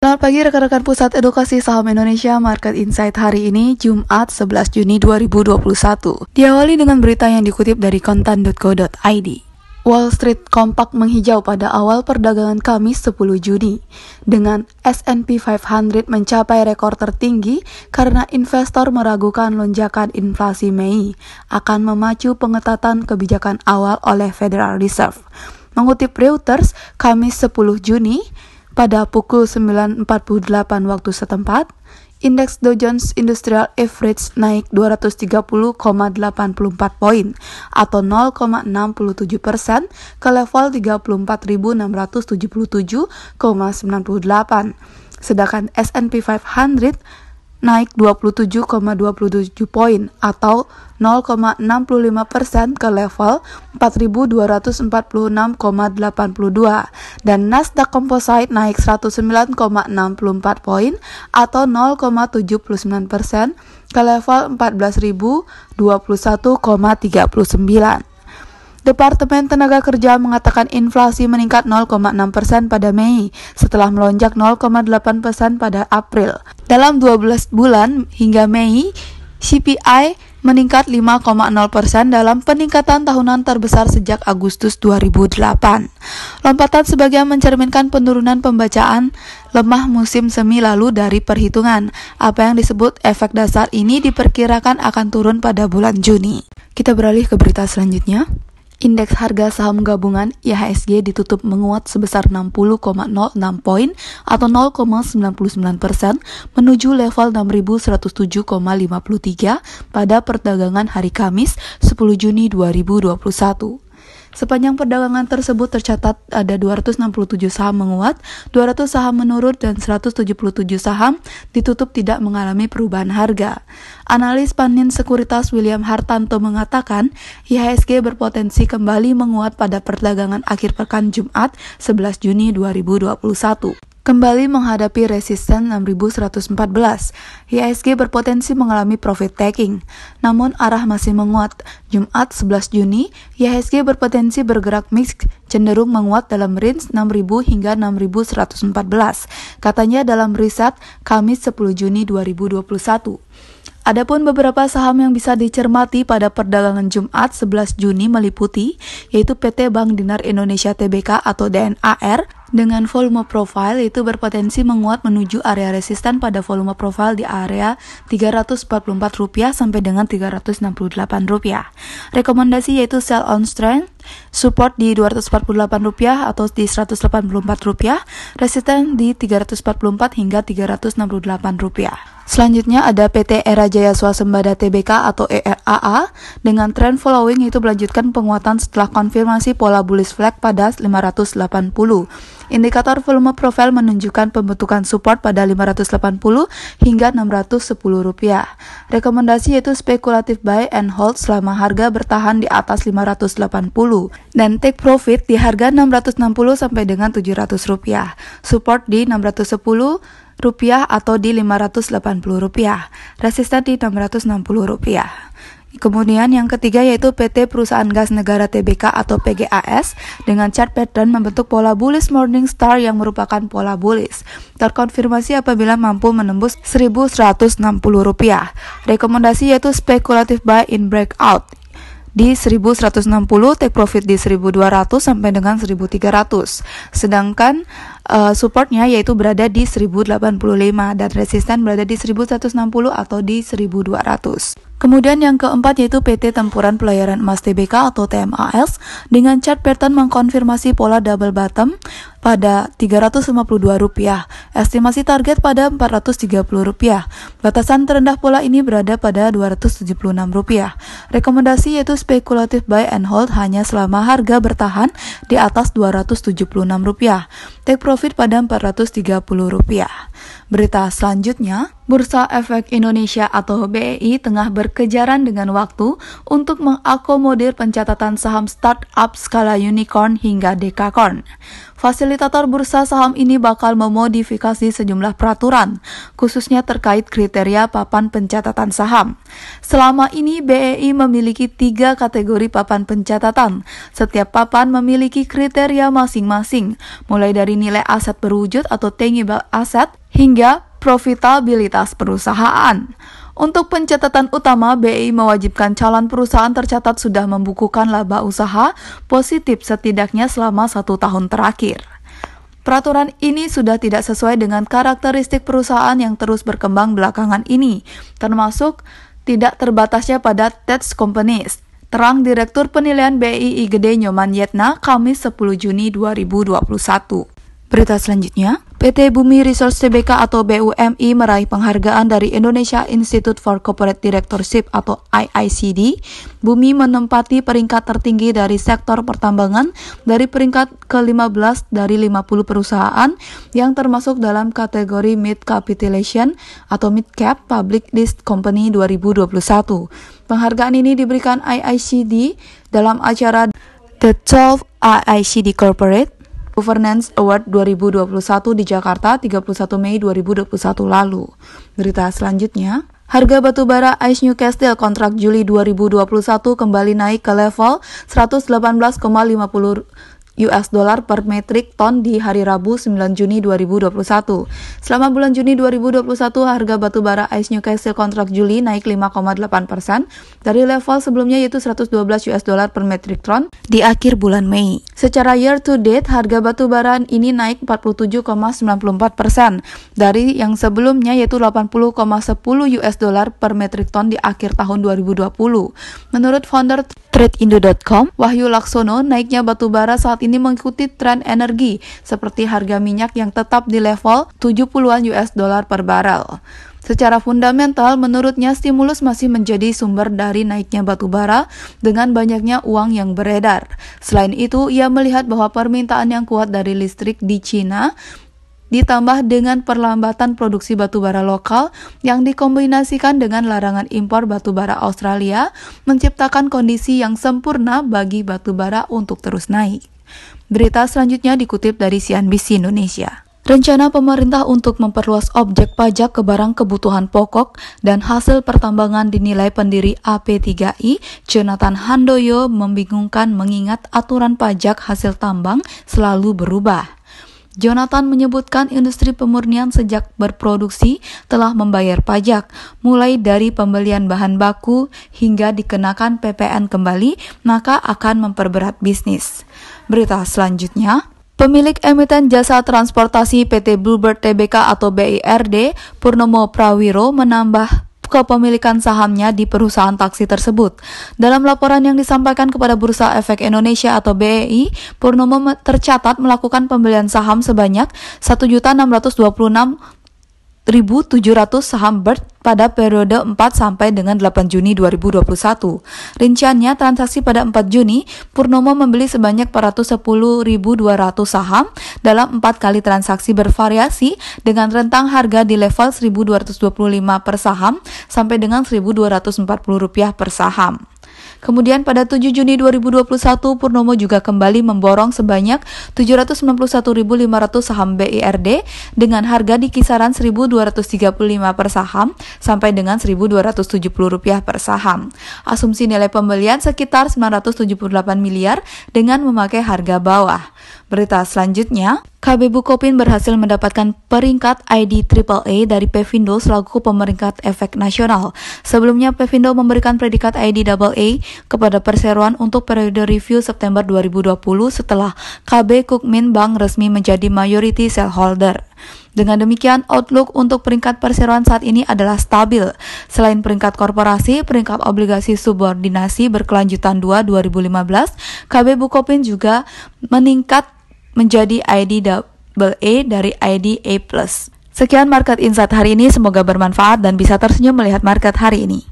Selamat pagi rekan-rekan Pusat Edukasi Saham Indonesia Market Insight hari ini Jumat 11 Juni 2021. Diawali dengan berita yang dikutip dari kontan.co.id. Wall Street kompak menghijau pada awal perdagangan Kamis 10 Juni dengan S&P 500 mencapai rekor tertinggi karena investor meragukan lonjakan inflasi Mei akan memacu pengetatan kebijakan awal oleh Federal Reserve. Mengutip Reuters, Kamis 10 Juni, pada pukul 9.48 waktu setempat, indeks Dow Jones Industrial Average naik 230,84 poin atau 0,67 persen ke level 34.677,98. Sedangkan S&P 500 naik 27,27 poin atau 0,65 persen ke level 4.246,82 dan Nasdaq Composite naik 109,64 poin atau 0,79 persen ke level 14.021,39. Departemen Tenaga Kerja mengatakan inflasi meningkat 0,6 persen pada Mei setelah melonjak 0,8 persen pada April. Dalam 12 bulan hingga Mei, CPI meningkat 5,0 persen dalam peningkatan tahunan terbesar sejak Agustus 2008. Lompatan sebagian mencerminkan penurunan pembacaan lemah musim semi lalu dari perhitungan. Apa yang disebut efek dasar ini diperkirakan akan turun pada bulan Juni. Kita beralih ke berita selanjutnya. Indeks harga saham gabungan IHSG ditutup menguat sebesar 60,06 poin atau 0,99 persen menuju level 6107,53 pada perdagangan hari Kamis 10 Juni 2021. Sepanjang perdagangan tersebut tercatat ada 267 saham menguat, 200 saham menurun, dan 177 saham ditutup tidak mengalami perubahan harga. Analis Panin Sekuritas William Hartanto mengatakan, IHSG berpotensi kembali menguat pada perdagangan akhir pekan Jumat 11 Juni 2021 kembali menghadapi resisten 6114. IHSG berpotensi mengalami profit taking, namun arah masih menguat. Jumat 11 Juni, IHSG berpotensi bergerak mix cenderung menguat dalam range 6000 hingga 6114, katanya dalam riset Kamis 10 Juni 2021. Adapun beberapa saham yang bisa dicermati pada perdagangan Jumat 11 Juni meliputi yaitu PT Bank Dinar Indonesia Tbk atau DNAR dengan volume profile itu berpotensi menguat menuju area resisten pada volume profile di area Rp344 sampai dengan Rp368. Rekomendasi yaitu sell on strength, support di Rp248 atau di Rp184, resisten di Rp344 hingga Rp368. Selanjutnya ada PT Era Jaya Swasembada Tbk atau ERAA dengan tren following itu melanjutkan penguatan setelah konfirmasi pola bullish flag pada 580. Indikator volume profile menunjukkan pembentukan support pada 580 hingga 610 rupiah. Rekomendasi yaitu spekulatif buy and hold selama harga bertahan di atas 580 dan take profit di harga 660 sampai dengan 700 rupiah. Support di 610 rupiah atau di 580 rupiah, resisten di 660 rupiah. Kemudian yang ketiga yaitu PT Perusahaan Gas Negara Tbk atau PGAS dengan chart pattern membentuk pola bullish morning star yang merupakan pola bullish. Terkonfirmasi apabila mampu menembus 1160 rupiah. Rekomendasi yaitu spekulatif buy in breakout di 1160, take profit di 1200 sampai dengan 1300. Sedangkan uh, supportnya yaitu berada di 1085 dan resisten berada di 1160 atau di 1200. Kemudian yang keempat yaitu PT Tempuran Pelayaran Emas Tbk atau TMAS dengan chart pattern mengkonfirmasi pola double bottom pada Rp352. Estimasi target pada Rp430. Batasan terendah pola ini berada pada Rp276. Rekomendasi yaitu spekulatif buy and hold hanya selama harga bertahan di atas Rp276. Take profit pada Rp430. Berita selanjutnya, Bursa Efek Indonesia atau BEI tengah berkejaran dengan waktu untuk mengakomodir pencatatan saham startup skala unicorn hingga dekakorn. Fasilitator bursa saham ini bakal memodifikasi sejumlah peraturan, khususnya terkait kriteria papan pencatatan saham. Selama ini BEI memiliki tiga kategori papan pencatatan. Setiap papan memiliki kriteria masing-masing, mulai dari nilai aset berwujud atau tangible asset hingga profitabilitas perusahaan. Untuk pencatatan utama, BI mewajibkan calon perusahaan tercatat sudah membukukan laba usaha positif setidaknya selama satu tahun terakhir. Peraturan ini sudah tidak sesuai dengan karakteristik perusahaan yang terus berkembang belakangan ini, termasuk tidak terbatasnya pada tax companies. Terang Direktur Penilaian BII Gede Nyoman Yetna, Kamis 10 Juni 2021. Berita selanjutnya, PT Bumi Resource Tbk atau BUMI meraih penghargaan dari Indonesia Institute for Corporate Directorship atau IICD. Bumi menempati peringkat tertinggi dari sektor pertambangan dari peringkat ke-15 dari 50 perusahaan yang termasuk dalam kategori Mid Capitalization atau Mid Cap Public List Company 2021. Penghargaan ini diberikan IICD dalam acara The 12 IICD Corporate Governance Award 2021 di Jakarta 31 Mei 2021 lalu. Berita selanjutnya, Harga batu bara Ice Newcastle kontrak Juli 2021 kembali naik ke level 118,50 US dollar per metrik ton di hari Rabu 9 Juni 2021. Selama bulan Juni 2021, harga batu bara ICE Newcastle kontrak Juli naik 5,8 persen dari level sebelumnya yaitu 112 US dollar per metrik ton di akhir bulan Mei. Secara year to date, harga batu bara ini naik 47,94 persen dari yang sebelumnya yaitu 80,10 US dollar per metrik ton di akhir tahun 2020. Menurut founder TradeIndo.com, Wahyu Laksono, naiknya batu bara saat ini mengikuti tren energi, seperti harga minyak yang tetap di level 70-an US dollar per barel. Secara fundamental, menurutnya stimulus masih menjadi sumber dari naiknya batu bara dengan banyaknya uang yang beredar. Selain itu, ia melihat bahwa permintaan yang kuat dari listrik di Cina ditambah dengan perlambatan produksi batubara lokal yang dikombinasikan dengan larangan impor batubara Australia menciptakan kondisi yang sempurna bagi batubara untuk terus naik. Berita selanjutnya dikutip dari CNBC Indonesia. Rencana pemerintah untuk memperluas objek pajak ke barang kebutuhan pokok dan hasil pertambangan dinilai pendiri AP3I, Jonathan Handoyo membingungkan mengingat aturan pajak hasil tambang selalu berubah. Jonathan menyebutkan industri pemurnian sejak berproduksi telah membayar pajak, mulai dari pembelian bahan baku hingga dikenakan PPN kembali, maka akan memperberat bisnis. Berita selanjutnya, Pemilik emiten jasa transportasi PT Bluebird Tbk atau BIRD, Purnomo Prawiro menambah kepemilikan sahamnya di perusahaan taksi tersebut. Dalam laporan yang disampaikan kepada Bursa Efek Indonesia atau BEI, Purnomo tercatat melakukan pembelian saham sebanyak 1.626 1.700 saham BIRD pada periode 4 sampai dengan 8 Juni 2021. Rinciannya, transaksi pada 4 Juni, Purnomo membeli sebanyak 410.200 saham dalam 4 kali transaksi bervariasi dengan rentang harga di level 1.225 per saham sampai dengan 1.240 rupiah per saham. Kemudian pada 7 Juni 2021, Purnomo juga kembali memborong sebanyak 791.500 saham BIRD dengan harga di kisaran 1.235 per saham sampai dengan 1.270 rupiah per saham. Asumsi nilai pembelian sekitar 978 miliar dengan memakai harga bawah. Berita selanjutnya, KB Bukopin berhasil mendapatkan peringkat ID AAA dari Pevindo selaku pemeringkat efek nasional. Sebelumnya, Pevindo memberikan predikat ID AA kepada perseroan untuk periode review September 2020 setelah KB Kukmin Bank resmi menjadi majority shareholder. Dengan demikian, outlook untuk peringkat perseroan saat ini adalah stabil. Selain peringkat korporasi, peringkat obligasi subordinasi berkelanjutan 2 2015, KB Bukopin juga meningkat menjadi ID double A dari ID A+. Sekian Market Insight hari ini, semoga bermanfaat dan bisa tersenyum melihat market hari ini.